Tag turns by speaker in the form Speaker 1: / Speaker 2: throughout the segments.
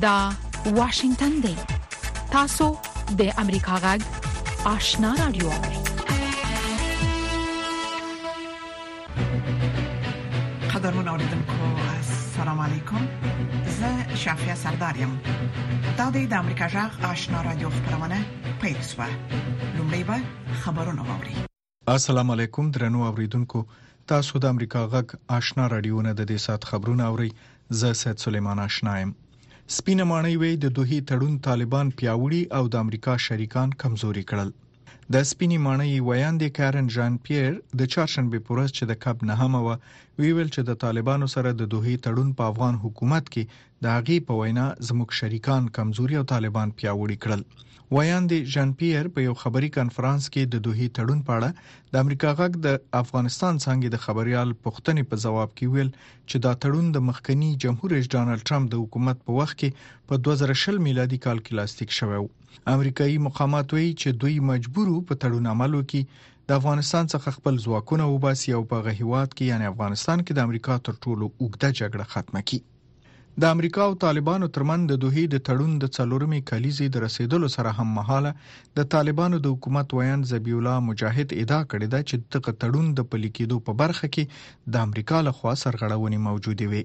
Speaker 1: دا واشنگتن دی تاسو د امریکا غږ آشنا رادیو
Speaker 2: قدرمن اوریدونکو السلام علیکم زه شافیا سردار یم دا د امریکا جغ آشنا رادیو خبرونه پیل شوه لومړی به خبرونه واوري
Speaker 3: السلام علیکم درنو اوریدونکو تاسو د امریکا غږ آشنا رادیو نه د دې سات خبرونه اوري زه سید سلیمان آشنا یم سپینه ماڼۍ وی د دوه تړون طالبان پیاوړي او د امریکا شریکان کمزوري کړل د سپینې ماڼۍ ویاندې کارن ژان پیر د چهارشنبه پر ورځ چې د کب نهمه و ویل چې د طالبانو سره د دوه تړون په افغان حکومت کې د هغې په وینا زموږ شریکان کمزوري او طالبان پیاوړي کړل ویاندې ژان پیر په یو خبري کانفرنس کې د دوه تړون په اړه د امریکا غږ د افغانستان څنګه د خبريال پښتنې په جواب کې ویل چې دا تړون د مخکنی جمهور رئیس ډانلډ ټرمپ د حکومت په وخت کې په 2020 میلادي کال کې لاسلیک شوی و امریکایي مقامات وایي چې دوی مجبورو په تړون عملو کې د افغانستان څخه خپل ځواکونه وباسي او په غهیوات کې یعنی افغانستان کې د امریکا تر ټولو اوږده جګړه ختمه کړي د امریکا او طالبانو ترمن د دوه د تړون د څلورمې کلیزې د رسیدلو سره هم مهاله د طالبانو د حکومت ویاند زبی الله مجاهد ادعا کړې ده چې دغه تړون د پلي کېدو په برخه کې د امریکا لخوا سرغړونې موجودې وي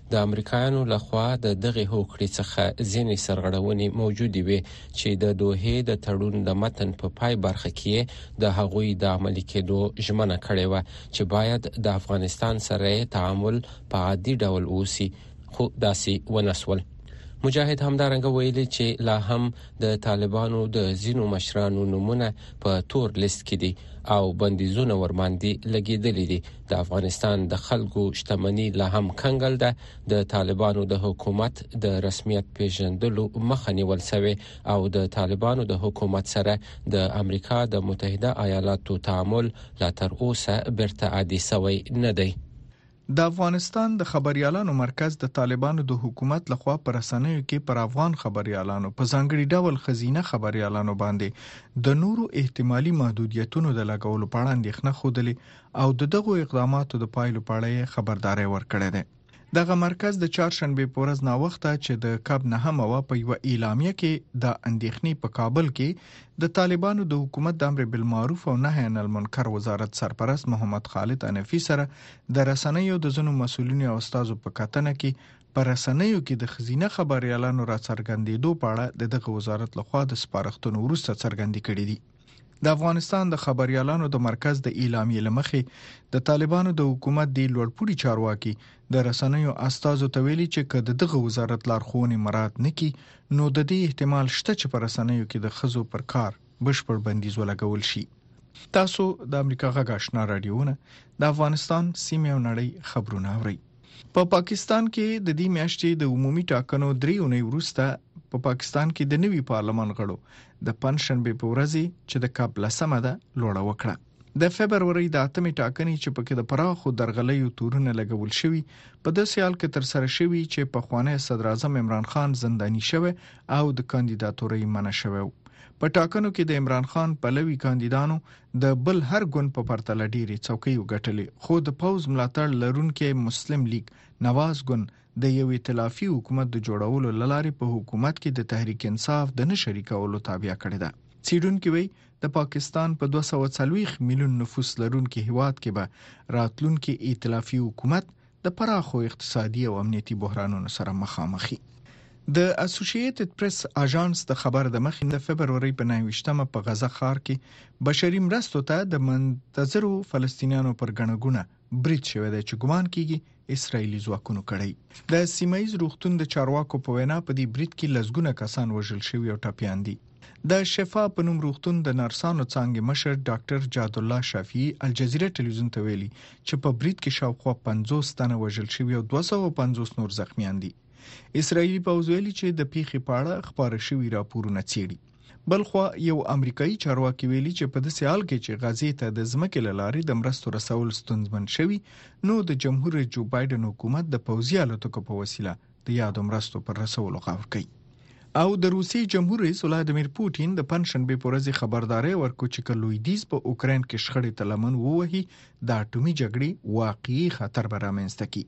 Speaker 3: د امریکایانو له خوا د
Speaker 4: دغه هوکړې څخه ځینې سرغړونې موجودې وي چې د دوه د تړون د متن په پای برخه کې د هغوی د عملي کېدو ژمنه کړې و چې باید د افغانستان سره تعامل په عادي ډول وسی خو داسې ونسول مجاهد همدارنګه ویلي چې لا هم د طالبانو د زینو مشرانو نمونه په تور لیست کې دي او بندیزونه ورماندې لګیدلې دي د افغانستان د خلکو شتمني لا هم کنګل ده د طالبانو د حکومت د رسمیت پیژندلو مخه نیول شوې او د طالبانو د حکومت سره د امریکا د متحده ایالاتو تعامل لا تر اوسه بیرته عادي شوی نه دی
Speaker 3: د افغانستان د خبريالانو مرکز د طالبانو د حکومت لخوا پر رسنیو کې پر افغان خبريالانو په ځانګړي ډول خزینه خبريالانو باندې د نورو احتمالي محدودیتونو د لګولو په اړه اندېښنه خوده او د دغو اقداماتو د پایلو په اړه یې خبرداری ورکړی دی. دغه مرکز د چهارشنبې په ورځ ناوخته چې د کب نهمه وه په یوه اعلامیه کې دا اندېښنې په کابل کې د طالبانو د حکومت د امر بالمعروف او نهی عن المنکر وزارت سرپرست محمد خالد انفي سره د رسنیو د ځینو مسؤلینو او استادو په کتنه کې په رسنیو کې د خزینه خبريالانو راڅرګندېدو په اړه د دغه وزارت لخوا د سپارښتنو وروسته څرګندې کړې دي. د افغانستان د خبريالانو د مرکز د اعلامیې لمخې د طالبانو د حکومت دی لوړپوړي چارواکي د رسنیو استادو ته ویلي چې که د دغه وزارت لارښوونې مراد نکي نو د دې احتمال شته چې پر رسنیو کې د خزو پر کار بشپړ بندیز ولګول شي تاسو د امریکا غږ آشنا رادیوونه د افغانستان سیمه او نړۍ خبرونه اورئ په پاکستان کې د دې میاشتې د عمومي ټاکنو درې اونۍ وروسته په پاکستان کې د نوي پارلمان غړو د پنځشنبې په ورځ چې د کب لسمه ده لوړه وکړه د فبرورۍ د اتمې ټاکنې چې پکې د پراخو درغلیو تورونه لګول شوي په داسې حال کې تر سره شوي چې په خوانی صدر اعظم عمران خان زنداني شوی او د کاندیداتورۍ منع شوی په ټاکنو کې د عمران خان پلوي کاندیدانو د بل هر ګوند په پرتله ډېرې څوکۍ وګټلې، خو د پوځ ملاتړ لرونکی مسلم لیګ نواز ګوند د یو ایتلافي حکومت د جوړولو له لارې په حکومت کې د تحریک انصاف د نه شریکولو تابع کړې ده. څېړونکي وایي، د پاکستان په 240 میلیون نفوس لرونکي هېواد کې به راتلونکي ایتلافي حکومت د پراخو اقتصادي او امنیتي بحرانونو سره مخامخي. د اسوشیټډ پریس اژانس د خبر د مخې د فبرورۍ په 29مه په غزه ښار کې بشري مرستو ته د منتظرو فلسطینیانو پر ګڼګونه برید شوی دی چې ګمان کیږي اسرایلی ځواکونو کړی د سیمایز روغتون د چارواکو په وینا په دې برید کې لسګونه کسان وژل شوی او ټپیان دي د شفا په نوم روغتون د نرسانو څانګې مشر ډاکټر جادالله شافعي الجزیره ټلویزیون ته ویلي چې په برید کې شاوخوا 50 تنه وژل شوي او 250 نور زخمیان دي اسرایلی پوځ ویلي چې د پیښې په اړه خبره شوی راپورونه چیړي بلخوا یو امریکایي چارواکي ویلي چې په داسې حال کې چې غزې ته د ځمکې لارې د مرستو رسول ستونزمن شوي نو د جمهور رئیس جو بایدن حکومت د پوځي الوتکو په وسیله د یادو مرستو پر رسولو غور کوي او د روسي جمهور رئیس ولادمیر پوتین د پنځشنبه پر ورځ خبرداري ورکړه چې که لویدیز په اوکرين کې شخړې ته لمن ووهي د اټومي جګړې واقعي خطر به رامنځته کړي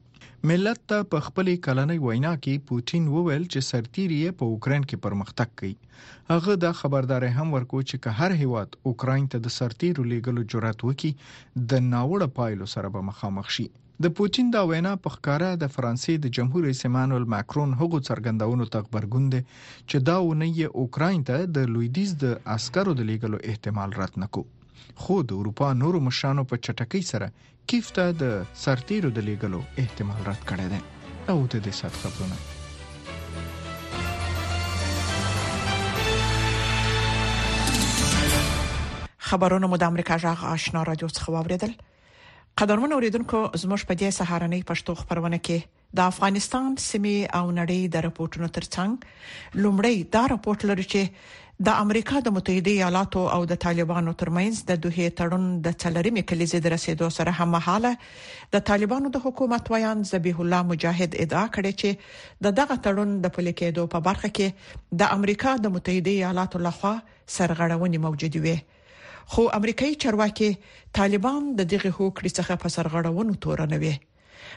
Speaker 3: ملت ته په خپلې کلنۍ وینا کې پوتین وویل چې سرتیری یې په اوکرين کې پرمختګ کوي هغه دا خبرداري هم ورکو چې که هر هیواد اوکراین ته د سرتیرو لیګلو جرأت وکړي د ناوړه پایلو سره به مخامخ شي د پوتین دا وینا په ښکاره د فرانسې د جمهور رئیس ایمانوئل ماکرون هغو څرګندونو ته غبرګون دی چې دا اونۍ یې اوکراین ته د لویدیځ د عسکرو د لیږلو احتمال رد نکو خو د اروپا نورو مشرانو په چټکۍ سره کیف ته د سرتیرو د لیږلو احتمال رد کړی دی او د دې سات خبرونه
Speaker 2: خبرونه مو د امریکا جغ آشنا رادیو څخه واوریدل قدرمن اوریدونکو زموږ په دې سهارنۍ پښتو خبرونه کې د افغانستان سیمه او نړۍ د راپورټونو ترڅنګ لومړی دا راپورټ لري چې د امریکا د متحده ایالاتو او د طالبانو ترمنځ د دوه تړون د څلورمې کلیزې د رسیدو سره هممهاله د طالبانو د حکومت ویاند ذبیح الله مجاهد ادعا کړې چې د دغه تړون د پلي کېدو په برخه کې د امریکا د متحده ایالاتو لخوا سرغړونې موجودې وي خو امریکایي چارواکي طالبان د دغه هوکړې څخه په سرغړونو تورنوي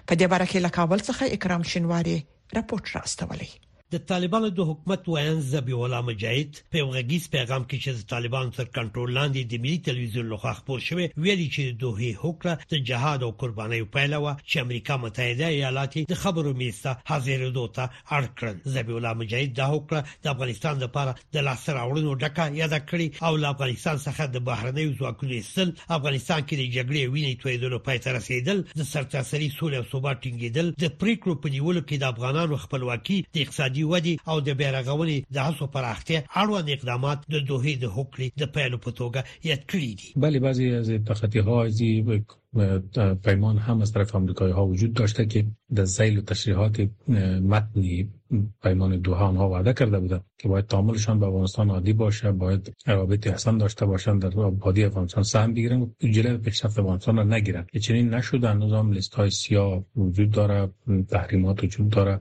Speaker 2: په دې باره کې له کابل څخه اکرام شینواری راپورټ راستولی
Speaker 5: د طالبانو د حکومت ویاند ذبیح الله مجاهد په یو غږیز پیغام کې چې د طالبانو تر کنټرول لاندې د ملي تلویزیون لخوا خپور شوی ویلي چې د دوه هوکړه د جهاد او قربانۍ پایله و چې امریکا متحده ایالات د خبرو میز ته حاضرېدو ته اړ کړل ذبیح الله مجاهد دا وکړه د افغانستان لپاره د لاس راوړنو ډکه یاد کړې او له افغانستان څخه د بهرنیو ځواکونو ایستل افغانستان کې د جګړې وینې تویدلو پای ته رسیدل د سرتاسري سولې او ثبات ټینګیدل د پریکړو په نیولو کې د افغانانو خپلواکي د اقتصادي ودې او د بیارغونې د هڅو پراختیا اړوند اقدامات د دوه د هوکړې د پیلو په توګه یاد کړی دي
Speaker 6: بلې بعضی از تخطی ها از پیمان هم از طرف امریکایی ها وجود داشته که در زیل و تشریحات متنی پیمان دوها آنها وعده کرده بودند که باید تعاملشان به افغانستان عادی باشه باید روابط احسان داشته باشند در آبادی افغانستان سهم بگیرن و جلو پیشرفت افغانستان را نگیرن که چنین نشد هنوز هم لیست های سیاه وجود داره تحریمات وجود داره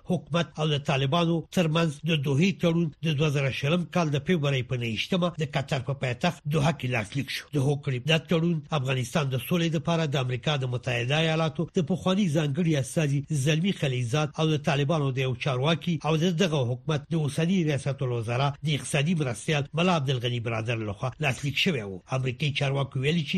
Speaker 5: حکومت او د طالبانو ترمنځ د دوه تړون د 2020 کال د فبرवरी په 19مه د قطر په پایتخت دوه کې لاسلیک شو د هوکړې د تړون افغانستان د سولې لپاره د امریکا د متحده ایالاتو د پخوانی ځانګړي استاذي زلمی خلیزاد او د طالبانو د یو چارواکي او دغه حکومت د اوسنی ریاست الوزرا د اقتصادي مرستيال ملا عبدالغني برادر لخوا لاسلیک شوی وو امریکایي چارواکو ویلي چې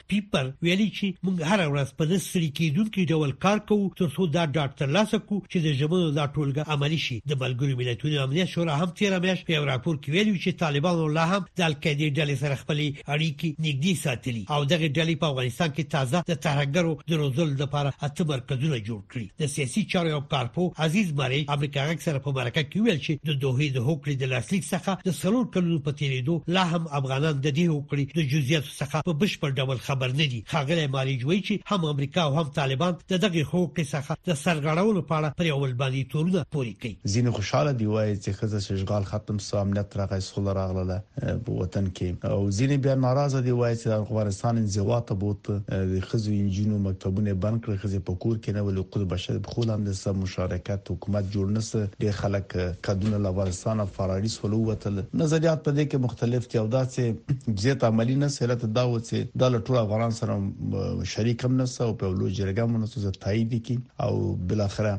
Speaker 5: پیپر ویلي چې موږ هر ورځ په نه ستړي کېدونکي ډول کار کوو ترڅو دا ډاډ ترلاسه کړو چې د ژمنو دا ټولګه عملي شي د ملګرو ملتونو امنیت شورا هم تیره میاشت په یو راپور کې ویلي چې طالبانو لا هم د القاعدې ډلې سره خپلې اړیکې نږدې ساتلي او دغه ډلې په افغانستان کې تازه د ترهګرو د روزلو لپاره اته مرکزونه جوړ کړي د سیاسي چارو یو کارپو عزیز مری امریکا غږ سره په مرکه کې ویل چې د دوه د هوکړې د لاسلیک څخه د څلور کلونو په تیریدو لا هم افغانان د دې هوکړې د جزئیاتو څخه په بشپړ ډول خبر نه دي خاغلی مری جوړي چې هم امریکا او هم طالبان د دغه هوکړې څخه د سرغړولو په اړه پر یو بل باندې تورونه پوري کوي
Speaker 7: ځینې خوشاله دی وایي چې خزه شغال ختم سو امنیت راغی سوله راغله په وطن کې او ځینې بیا ناراضه دي وایي چې افغانستان انزوا ته بوت د خزو انجینو مکتبونه بند کړ خزې په کور کې نه ولې قوت بشر په خول اند سم مشارکت حکومت جوړ نه سه ډیر خلک کدونه افغانستان فراری سولو وتل نظریات په دې کې مختلف دي او دا چې زیات عملی نه سره ته دا و چې د ټول افغانان سره شریک هم نه سه او په لو جرګه مونږ ته تایید کی او بل اخره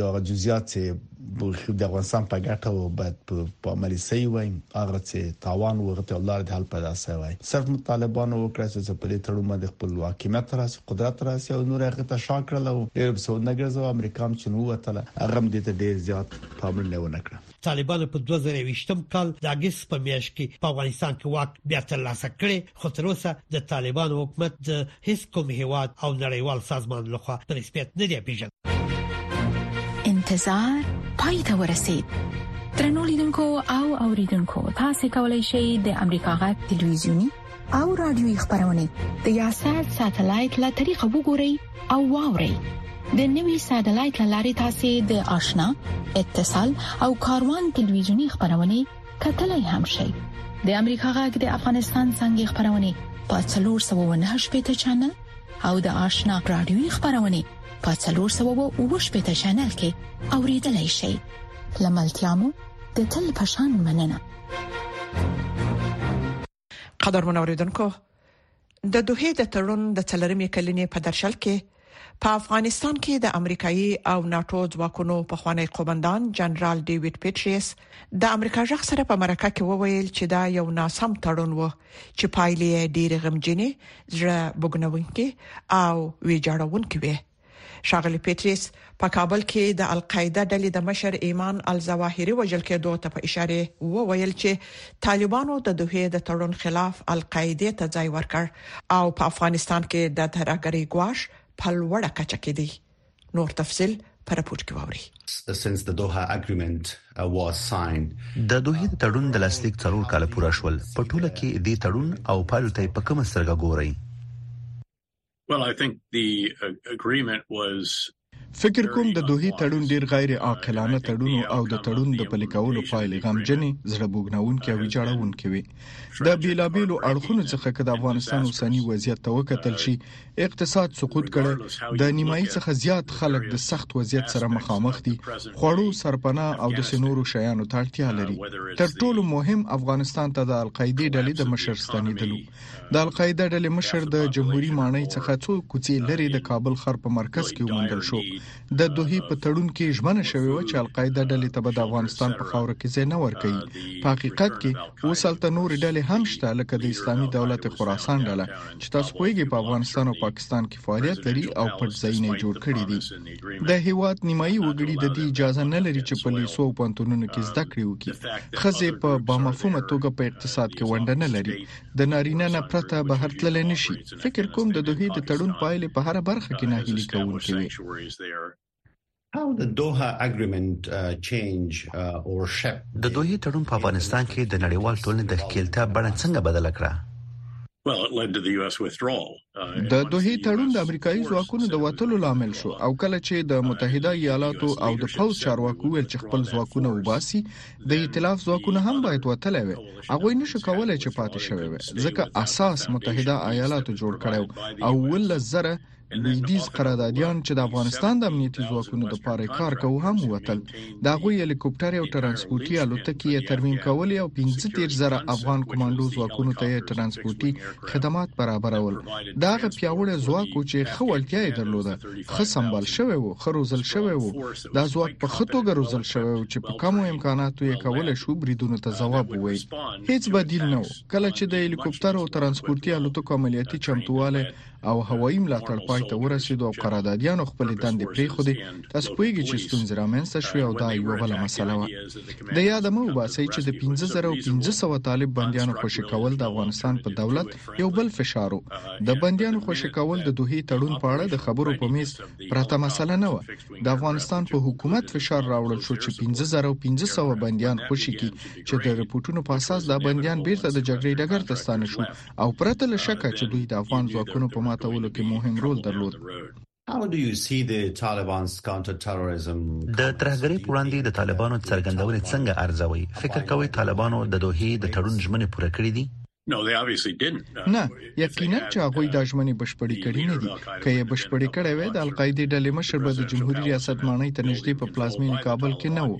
Speaker 7: دا جزئیات چې بلخي د افغانستان په ګټه او بد په عملي سي وای هغه چې تاوان وغته لار د حل پیدا سي وای صرف مطالبانو وکړه چې په دې تړون باندې خپل حکومت راځي قدرت راځي او نور هغه ته شاکړل او ډېر په سود نه ګرځو امریکا هم چې نو وتله هغه دې ته ډېر زیات پاملرنه ونه
Speaker 5: کړه طالبانو په 2020 کال د اگست په میاشت کې په افغانستان کې واک بیا ترلاسه کړي خو تر اوسه د طالبانو حکومت د هیڅ کوم هیواد او نړیوال سازمان لخوا په رسمیت نه دی پیژندل
Speaker 1: انتظار پای ته ورسید ترنو لیدونکو او اوریدونکو تاسو کولی شئ د امریکا غا ټلویزیونی او رادیوي خبرونه د یاسات ساتلایت له طریقو وګورئ او واورئ د نوي ساتلایت لارې تاسو د آشنا اتصال او کاروان ټلویزیونی خبرونه کتلای هم شئ د امریکا غږ د افغانستان څنګه خبرونه په 309 شپږ چنل او د آشنا رادیوي خبرونه په 309 شپږ چنل کې اوریدلای شئ لملتيامو د تل پشان مننه
Speaker 2: قدرمن اوریدونکو د دوه د تړون د څلورمې کلنې په درشل کې په افغانستان کې د امریکایي او ناتو ځواکونو په خوانی قومندان جنرال ډیوډ پیټریس د امریکا ځخ سره په مرکه کې وویل چې دا یو ناسم تړون و چې پایلې ډېر غمجنې زړه بګنونکې او ویجاړونکې وي ښاغلي پيتريس په کابل کې د القاعده ډلې د مشر ايمان الظواهري وژل کېدو ته په اشارې وويل چې طالبانو د دوحې د تړون خلاف القاعده ته ځای ورکړ او په افغانستان کې د ترهګرۍ ګواښ په لوړه کچه کې دی نور تفصيل په رپورت کې
Speaker 8: واوري د دوحې
Speaker 9: د تړون د لاسلیک څلور کاله پوره شول په ټوله کې دې تړون او پایلو ته په کومه سترګه ګورئ
Speaker 10: Well, I think the agreement was
Speaker 3: فکر کوم د دوه تړون ډیر غیر عاقلانه تړون او د تړون د پلي کولو پایلې غمجنې زړه بوګناونکې او ویجاړونکې وي د بیلابیلو اړخونو څخه که د افغانستان اوسنی وضعیت ته وکتل شي اقتصاد سقوط کړي د نیمایي څخه زیات خلک د سخت وضعیت سره مخامخ دي خوړو سرپنا او د سنورو شیانو ته اړتیا لري تر ټولو مهم افغانستان ته د القاعده ډلې د مشر ستنیدلو د القاعده ډلې مشر د جمهوریت ماڼۍ څخه څو کوڅې لري د کابل ښار په مرکز کې ومندل شو د دوه په تړون کې ژمنه شوې و چې القاعده ډلې ته به د افغانستان په خاور کې ځای نه ورکړي په حقیقت کې وسلته نور ډلې هم شته لکه د اسلامي دولت خراسان ډله چې تاسو پوهیږئ په افغانستان او پاکستان کې فعالیت لري او پټ ځای نه جوړ کړی دی د هیواد نیمایي وګړي د دې اجازه نه لري چې په لیسو او پانتونونو کې زده کړې وکړي خزه په بامفهومه توګه په اقتصاد کې ونډه نه لري د نارینه نه پرته به هر تللی نشي فکر کوم د دوه د تړون پایلې په هر برخه کې نه هلي کوونکې وي
Speaker 8: How the Doha agreement uh, change uh, or shape
Speaker 9: د دوه تړون په افغانستان کې د نړیوال ټولنې د ښکیلتیا بڼه څنګه بدل کړه
Speaker 10: Well, it led to the US withdrawal.
Speaker 3: د دوه تړون د امریکایي ځواکونو د وټلو لامل شو او کله چې د متحده ایالاتو او د پوز چارواکو ویل چې خپل ځواکونه وباسي د ائتلاف ځواکونه هم باید وټلې وي هغه نشو کولای چې پاتې شوي وي ځکه اساس متحده ایالاتو جوړ کړو او ول زره لویدیز قراردادیان چې د افغانستان د امنیتي ځواکونو لپاره کار کوي هم وټل د هغوی هلیکوپټر او ترانسپورتي الوتکې یې ترمیم کولې او 15 زره افغان کمانډو ځواکونو ته یې ترانسپورتي خدمات برابرول دا هغه پیاوړی ځواک و چې خو وړتیا یې درلوده خو سمبال شوی و خو روزل شوی و دا ځواک په خطوګه روزل شوی و چې په کمو امکاناتو یې کولای شو بریدونو ته ځواب ووایي هیڅ بدیل نه و کله چې د هلیکوپټر او ترانسپورتي الوتکو عملیاتي چمتوواله او هوایي ملاتړ پای ته ورسېدو او قراردادیانو خپلې دندې پرېښودې، تاسو پوهېږئ چې ستونزې رامنځته شوې او دا یوه بله مسله وه. د یاده مه وباسئ چې د پنځه زره او پنځه سوه طالب بندیانو خوشې کول د افغانستان په دولت یو بل فشار و. د بندیانو خوشې کول د دوحې تړون په اړه د خبرو په مېز پرته مسله نه وه. د افغانستان په حکومت فشار راوړل شو چې پنځه زره او پنځه سوه بندیان خوشې کړي چې د رپوټونو په اساس دا بندیان بېرته د جګړې ډګر ته ستانه شول او پرته له شکه چې دوی د افغان ځواکونو په ماتولو کې مهم رول درلود.
Speaker 9: د ترهګرۍ په وړاندې د طالبانو څرګندونې څنګه ارزوئ؟ فکر کوئ طالبانو د دوحې د تړون ژمنې پوره کړې دي؟
Speaker 3: نه، یقینا چې هغوی دا ژمنې بشپړې کړې نه دي. که یې بشپړې کړې وای، د القاعدې ډلې مشر به د جمهوري ریاست ماڼۍ ته نږدې په پلازمېنې کابل کې نه و.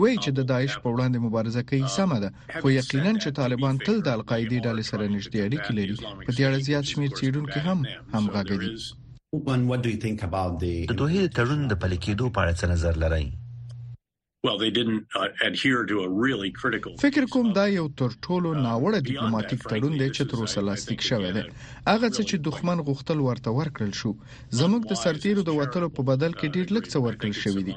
Speaker 3: وایي چې د داعش په وړاندې مبارزه کوي سمه ده خو یقینا چې طالبان تل د القاعده ډلې سره نږدې اړیکې لري په دې اړه زیات شمیر څېړونکي هم همغږي دي
Speaker 9: د دوه د تړون د پلي کېدو په اړه څه نظر لرئ
Speaker 10: Well, they didn't uh, adhere to a really critical
Speaker 3: فکر کوم دا یو تر ټولو uh, ناوړه ډیپلوماټیک تړون دی چې تر اوسه لاسلیک شوی دی هغه څه چې دښمن غوښتل ورته ورکړل شو زموږ د سرتیرو د وتلو په بدل کې ډیر لږ څه ورکړل شوي دي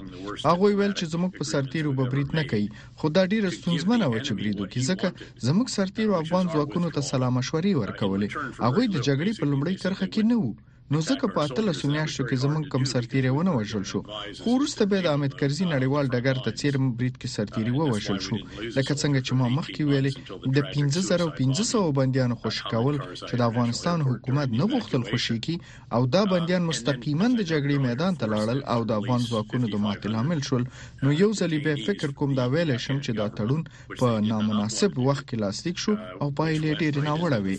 Speaker 3: هغوی ویل چې زموږ په سرتیرو به برید نه کوي خو دا ډیره ستونزمنه و چې برید وکړي ځکه زموږ سرتیرو افغان ځواکونو ته سلا مشورې ورکولې هغوی د جګړې په لومړۍ کرخه کې نه وو نو ځکه په اتلسو میاشتو کې زمونږ کم سرتیری ونه وژل شو خو وروسته به د احمد کرزي نړیوال ډګر ته چیرم برید کې سرتیری ووژل شو لکه څنګه چې ما مخکې ویلې د 15500 بندیانو خوشی کول چې د افغانستان حکومت نه غوښتل خوشی کی او دا بندیان مستقیما د جګړې میدان ته لاړل او د افغان ځواکونو د ماتې لامل شول نو یو ځلې به فکر کوم دا ویل شم چې دا تړون په نامناسب وخت کې لاسلیک شو او پایلې ډېرې ناوړه وي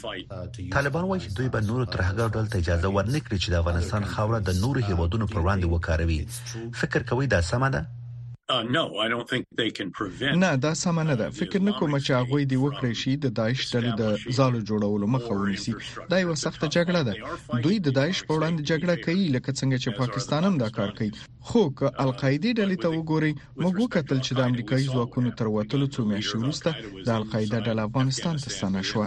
Speaker 9: طالبان وایي دوی به نور ترهګر ډول ته اجازه ورنکړي چې د افغانستان خاوره د نورو هیوادونو پر وړاندې وکاروي فکر کوي دا سمه ده
Speaker 3: نه دا سم نه ده فکر نه کوم چې هغه دی وکړي شي د داعش ډلې د زالو جوړولو مخه ونیسي دا یو سخت جګړه ده دوی د داعش په وړاندې جګړه کوي لکه څنګه چې پاکستان هم دا کار کوي خو که uh, القاعده ډلې ته وګوري موږ وکتل چې د امریکایي ځواکونو تر وټلو څو میاشتې وروسته د القاعده ډله افغانستان ته ستنه شوه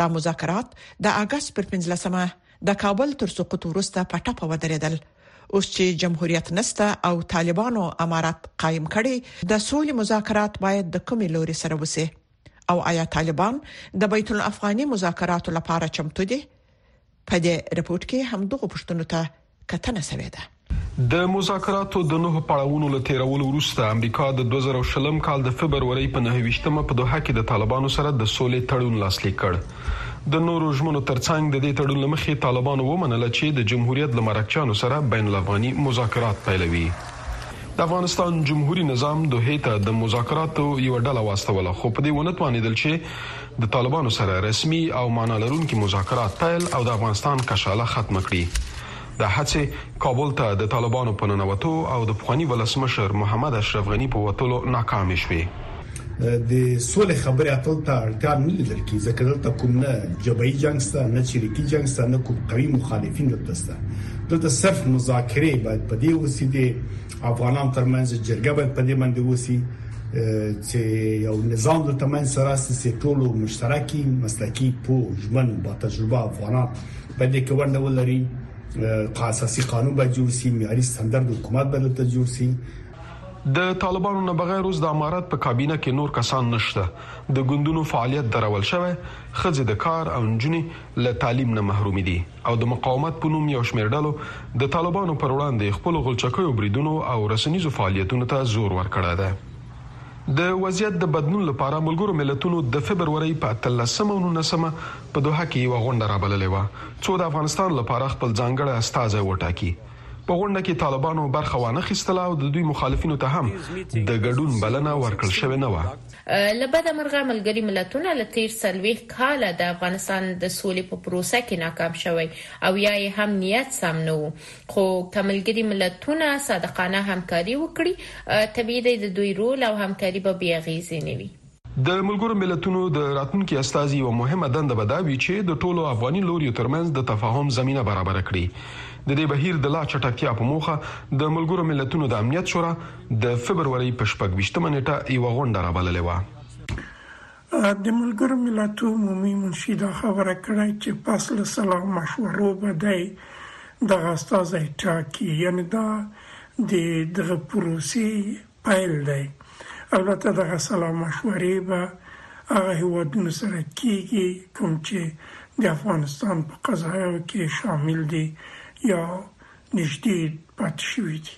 Speaker 2: دا مذاکرات د اګست پر پنځلسمه د کابل تر سقوط وروسته په ټپه ودرېدل. اوس چې جمهوریت نسته او طالبانو امارت قایم کړی، د سولې مذاکرات باید د کومې لوري سره وشي؟ او ایا طالبان د بیت الافغاني مذاکراتو لپاره چمتو دي؟ په دې رپورټ کې همدغه پوښتنو ته کتنه شوې ده.
Speaker 11: د مذاکراتو د نهو پړاوونو له تېرولو وروسته امریکا د دوه زره او شلم کال د فبرورۍ په نهه ویشتمه په دوحه کې د طالبانو سره د سولې تړون لاسلیک کړ. د نورو ژمنو ترڅنګ د دې تړون له مخې طالبانو ومنله چې د جمهوریت له مرکچیانو سره بین الافغاني مذاکرات پیلوي. د افغانستان جمهوري نظام دوحې ته د مذاکراتو یوه ډله واستوله خو په دې ونه توانېدل چې د طالبانو سره رسمي او معنا لرونکي مذاکرات پیل او د افغانستان کشاله ختم کړي دا هڅه کابل ته د طالبانو په ننوتو او د پخوانی ولسمشر محمد اشرف غنی په وتلو ناکامې شوې
Speaker 12: د سولې خبرې اتل ته اړتیا نه لیدل کیږي ځکه دلته کوم نه جبهي جنگ سته نه چریکي جنگ سته نه کوم قوي مخالفین دلته سته دلته صرف مذاکره باید په دې وسیده افغانان ترمنځ جرګه باید په دې باندې وسی چې یو نظام د تمن سره سي ټولو مشترکي مسلکي پو ژمن با تجربه افغانان په دې کې ورنه ولري اساسي قانون به جوړ شي معیاري ستاندرد حکومت به دلته جوړ شي
Speaker 11: د طالبانو نه بغیر اوس د امارات په کابینه کې نور کسان نشته د ګوندونو فعالیت درول شوی خځې د کار او نجونې له تعلیم نه محروم دي او د مقاومت په نوم یو شمېر ډلو د طالبانو پر وړاندې خپلو غلچکیو بریدونو او رسنیزو فعالیتونو ته زور ورکړی دی. د وضعیت د بدلون لپاره ملګرو ملتونو د فبرورۍ په اتلسمه او نولسمه په دوحه کې یوه غونډه رابللې وه، څو د افغانستان لپاره خپل ځانګړی استازی وټاکي. په غونډه کې طالبانو برخه وانخیستله او د دوی مخالفینو ته هم د ګډون بلنه ورکړل شوې نه وه.
Speaker 13: له بده مرغه ملګري ملتونه له تیر څلوېښت کاله د افغانستان د سولې په پروسه کې ناکام شوی او یا یې هم نیت سم نه وو خو که ملګري ملتونه صادقانه همکاري وکړي طبیعي دی د دوی رول او همکاري به بې اغیزې نه وي
Speaker 11: د ملګرو ملتونو د راتلونکي استازي یو مهمه دنده به دا وي چې د ټولو افغاني لوریو ترمنځ د تفاهم زمينه برابره کړي د دې بهیر د لا چټکتیا په موخه د ملګرو ملتونو د امنیت شورا د فبرورۍ په شپږ ویشت مه نېټه یوه غونډه رابللې
Speaker 14: وه. د ملګرو ملتو عمومي منشي دا خبره کړې چې پس له صلاح او مشورو به دی دغه استازی ټاکي، یعنې دا د دغه پروسې پیل دی. البته دغه صلاح او مشورې به هغه هېوادونو سره کېږي کوم چې د افغانستان په قضایاو کې شامل دي یا نږدې پاتې شوي دي.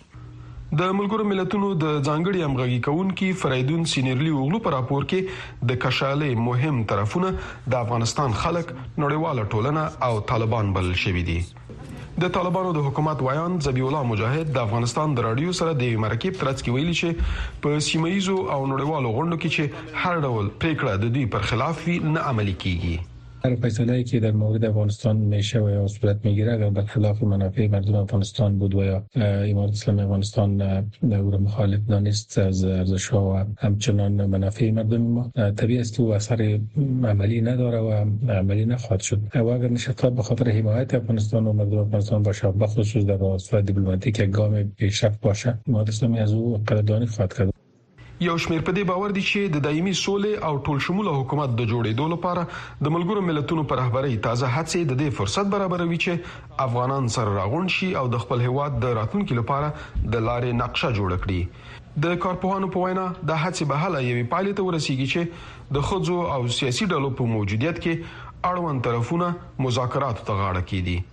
Speaker 11: د ملګرو ملتونو د ځانګړي همغږي کوونکي فریدون سینیرلي اوغلو په راپور کې د کشالې مهم طرفونه د افغانستان خلک، نړیواله ټولنه او طالبان بلل شوي دي. د طالبانو د حکومت ویاند ذبیح الله مجاهد د افغانستان د راډیو سره د یوې مرکې په ترڅ کې ویلي چې په سیمه ییزو او نړیوالو غونډو کې چې هر ډول پریکړه د دوی پر خلاف وي نه عملي کیږي.
Speaker 6: هر فیصله ای که در مورد افغانستان می شود یا صورت می گیرد اگر برخلاف منافع مردم افغانستان بود و یا امارت اسلامی افغانستان او را مخالف دانست از ارزش ها و همچنان منافع مردم ما طبیعی است او اثر عملی نداره و عملی نخواهد شد و اگر نشست به خاطر حمایت افغانستان و مردم افغانستان باشه به خصوص در راسته دیپلماتیک گام پیشرفت باشه امارت اسلامی از او قدردانی خواهد کرد
Speaker 11: یو شمېر په دې باور دي چې د دایمي سولې او ټول شموله حکومت د جوړېدو لپاره د ملګرو ملتونو په رهبرۍ تازه هڅې د دې فرصت برابروي چې افغانان سره راغونډ شي او د خپل هېواد د راتلونکي لپاره د لارې نقشه جوړه کړي. د کارپوهانو په وینا، دا هڅې به هله یوې پایلې ته ورسېږي چې د ښځو او سیاسي ډلو په موجودیت کې اړوند طرفونه مذاکراتو ته غاړه کېږدي.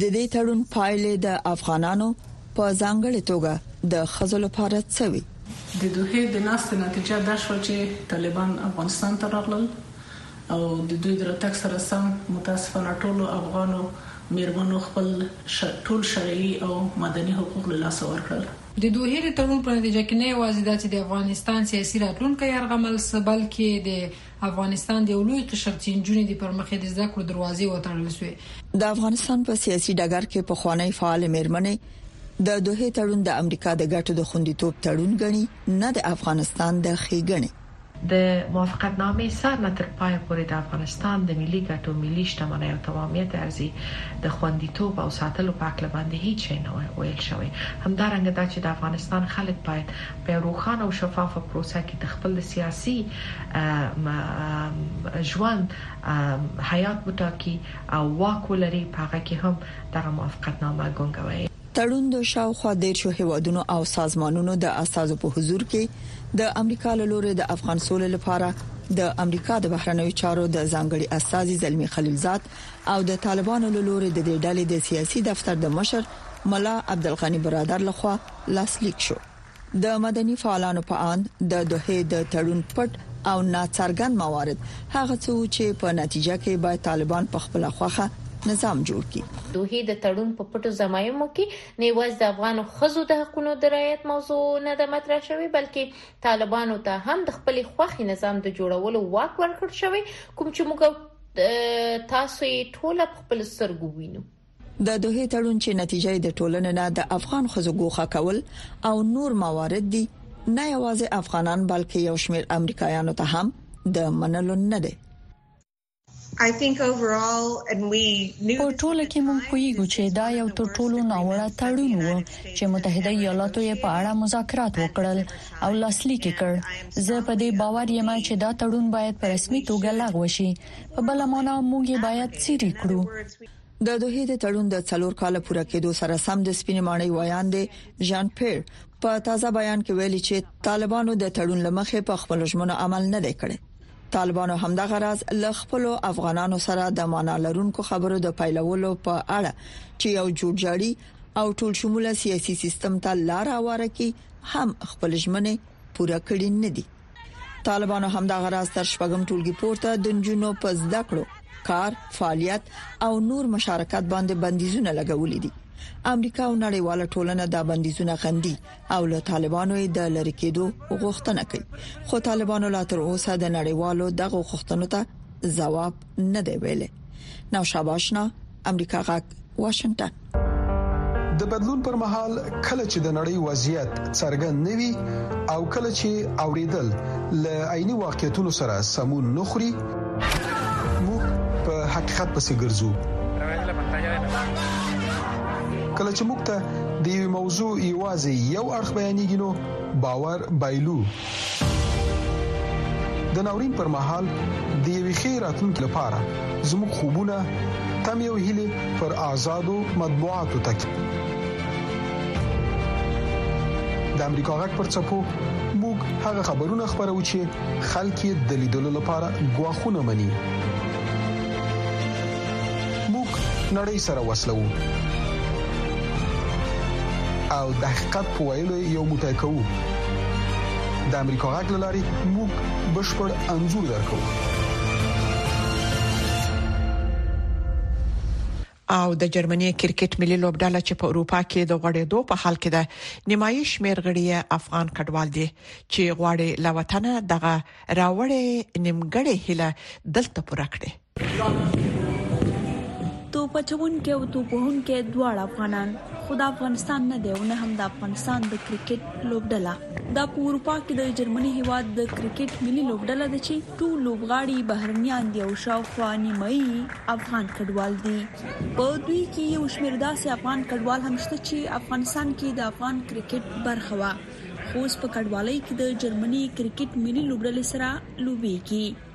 Speaker 11: د
Speaker 15: دې تړون پایلې د افغانانو په ځانګړې توګه د خزو لپاره څه وي؟
Speaker 16: د دوحې د ناستې نتیجه دا شوه چې طالبان افغانستان ته راغلل او د دوی د راتګ سره سم متاسفانه ټولو افغانو میرمنو خپل ټول شرعي او مدني حقوق له لاسه ورکړل.
Speaker 17: د دوحې د تړون په نتیجه کې نه یوازې دا چې د افغانستان سیاسي راتلونکی یرغمل سه بلکې د افغانستان د یو لوی قشر چې نجونې دې پر مخ یې د زده کړو دروازې وتړل شوې.
Speaker 15: د افغانستان په سیاسي ډګر کې پخوانۍ فعالې میرمنې د دوحې تړون د امریکا د ګټو د خوندیتوب تړون ګڼي نه د افغانستان د ښیګڼې.
Speaker 18: د موافقت نامې سر نه تر پایه پورې د افغانستان د ملي ګټو، ملي شتمنۍ او تمامیت ارزي د خوندیتوب او ساتلو په هکله باندې هیڅ شی نه وه ویل شوی. همدارنګه دا چې د افغانستان خلک باید په یو روښانه او شفافه پروسه کې د خپل د سیاسي ژوند حیات وټاکي او واک ولري، په هغه کې هم دغه موافقتنامه ګونګه وي.
Speaker 15: تړون د شاوخوا دېرشو هېوادونو او سازمانونو د استازو په حضور کې د امریکا له لوري د افغان سولې لپاره د امریکا د بهرنیو چارو د ځانګړي استازي زلمي خلیلزاد او د طالبانو له لوري د دې ډلې د سیاسي دفتر د مشر ملا عبدالغني برادر لخوا لاسلیک شو. د مدني فعالانو په اند، د دوحې د تړون پټ او ناڅرګند موارد هغه څه وو چې په نتیجه کې باید طالبان په خپله خوښه نظام جوړ کړي.
Speaker 13: د دوحې د تړون په پټو ضمایمو کې نه یوازې د افغانو ښځو د حقونو د رعایت موضوع نه ده مطرح شوې، بلکې طالبانو ته هم د خپلې خوښې نظام د جوړولو واک ورکړ شوی، کوم چې موږ او تاسو یې ټوله په خپلو سترګو وینو.
Speaker 15: د دوحې تړون چې نتیجه یې د ټولنې نه د افغان خزو ګوښه کول او نور موارد دي نه یوازې افغانان بلکې یو شمېر امریکایانو ته هم د منلو نه دي
Speaker 19: په ټوله کې موږ پوهیږو چې دا یو تر ټولو ناوړه تړون و چې متحده ایالاتو یې په اړه مذاکرات وکړل او لاسلیک کړ زه په دې باور یم چې دا تړون باید په رسمي توګه لغوه شي په بل معنا موږ باید سری کړو
Speaker 15: د دوه د تړون د څلور کال پوره کېدو سره سم د سپینې ماڼۍ ویاند ژان پیر په تازه بیان کې ویلي چې طالبانو د تړون لمخې په خپل ژمنو عمل نه دی کړی طالبانو همدغه راز ل خپل افغانانو سره د معنا لرونکو خبرو د پیلولو په اړه چې یو جوړ جاړي او ټول شموله سیاسي سیستم ته لار اواره کی هم خپل ژمنه پوره کړی نه دي طالبانو همدغه راز تر شپږم ټولګي پورته د نجونو په زده کړو کار فعالیت او نور مشارکت باندې بندیزونه لګولې دي امریکا او نړیواله ټولنه دا بندیزونه غندي او له طالبانو یې د لری کېدو غوښتنه کوي خو طالبانو لا تر اوسه د نړیوالو دغه غوښتنو ته ځواب نه دی ویلي نو شاباشنا امریکا غاک واشنگټن
Speaker 11: د بدلون پر مهال کله چې د نړۍ وضعیت څرګند نه وي او کله چې اوریدل ل عیني واقعیتونو سره سمون نه خوري موږ په حقیقت پسې ګرځو کله چې موږ ته د یو موضوع یوازې یو اړخ بیانېږي نو باور بایلو د ناورین پر مهال د یوې ښې راتلونکې لپاره زموږ خوبونه تم یو هلي پر آزادو مطبوعاتو تکي د امریکا غږ پر چپو موږ هغه خبرونه خبرو چې خلک د لیدلو لپاره غواخونه مني موږ نړۍ سره وسلو او د حقیقت په ویلو یو موټی کوو د امریکا غږ لاري موږ بشپړ انزور درکو
Speaker 2: او د جرمني کرکټ ملي لوبډله چې په اروپا کې د غړېدو په حال کې ده نیمایي شمیر غړي افغان کډوال دي چې غواړي لا وطن دغه راوړې نیمګړې هله دلته پوره کړي
Speaker 20: توپ اچوونکي او توپ وهونکي دواړه افغانان خو د افغانستان نه دی او نه هم د افغانستان د کرکټ لوبډله دا په اروپا کې د جرمني هیواد د کرکټ ملي لوبډله ده چې ټول لوبغاړي بهرنیان دي او شاوخوا نیمایي افغان کډوال دي په دوی کې یو شمېر داسې افغان کډوال هم شته چې افغانستان کې د افغان کرکټ برخه وه خو اوس په کډوالۍ کې د جرمني کرکټ ملي لوبډلې سره لوبېږي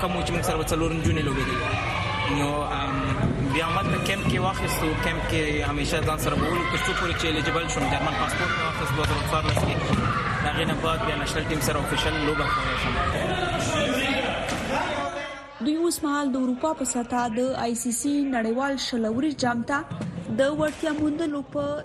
Speaker 21: کوم چې موږ سره څلور نجونې لوبې دي نو بیا ما ته کیمپ کې واخیستو کیمپ کې همیشه ځان سره بول کو څو پورې چې الیجیبل شوم جرمن پاسپورت مې واخیست 2014 کې دا غینه بعد بیا نېشنل ټیم سره افیشل لوبه کوم شم
Speaker 20: دوی اوس مهال د اروپا په سطح د آی سی سی نړیوال شلوري جام ته د ورتیا موندلو په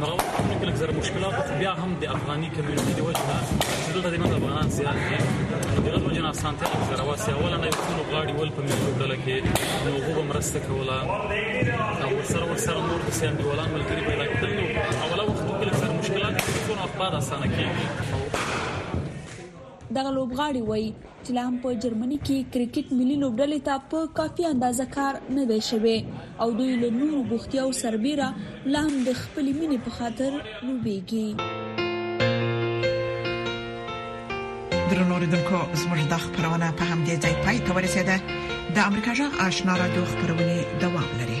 Speaker 20: دغه
Speaker 22: وختونو کې لږ زر مشکلات خو بیا هم د افغاني کمیونټي د وجه نه چې دلته د من افغانان زیات دي نو دغه وجه نه اسانتیا لږ زر واسي اوله نه ټول غاړي ول په ملي ډله کې نو هغه مرسته کوله او سره ور سره نور د سیمه ولان ملګری پیدا کړل نو اوله وختونو کې لږ زر مشکلات خو نو اخبار اسانه کیږي
Speaker 20: دغه لوبغاړي وايي چې لا هم په جرمني کې کرکټ ملي لوبډلې ته په کافي اندازه کار نه دی شوی او دوی له نورو بوختیاو سربېره لا هم د خپلې مینې په خاطر لوبېږي.
Speaker 2: درنو لیدونکو زموږ د خبرونه په همدې ځای پای ته ورسیده د امریکا جغ آشنا را دوه خبرونه دوام لري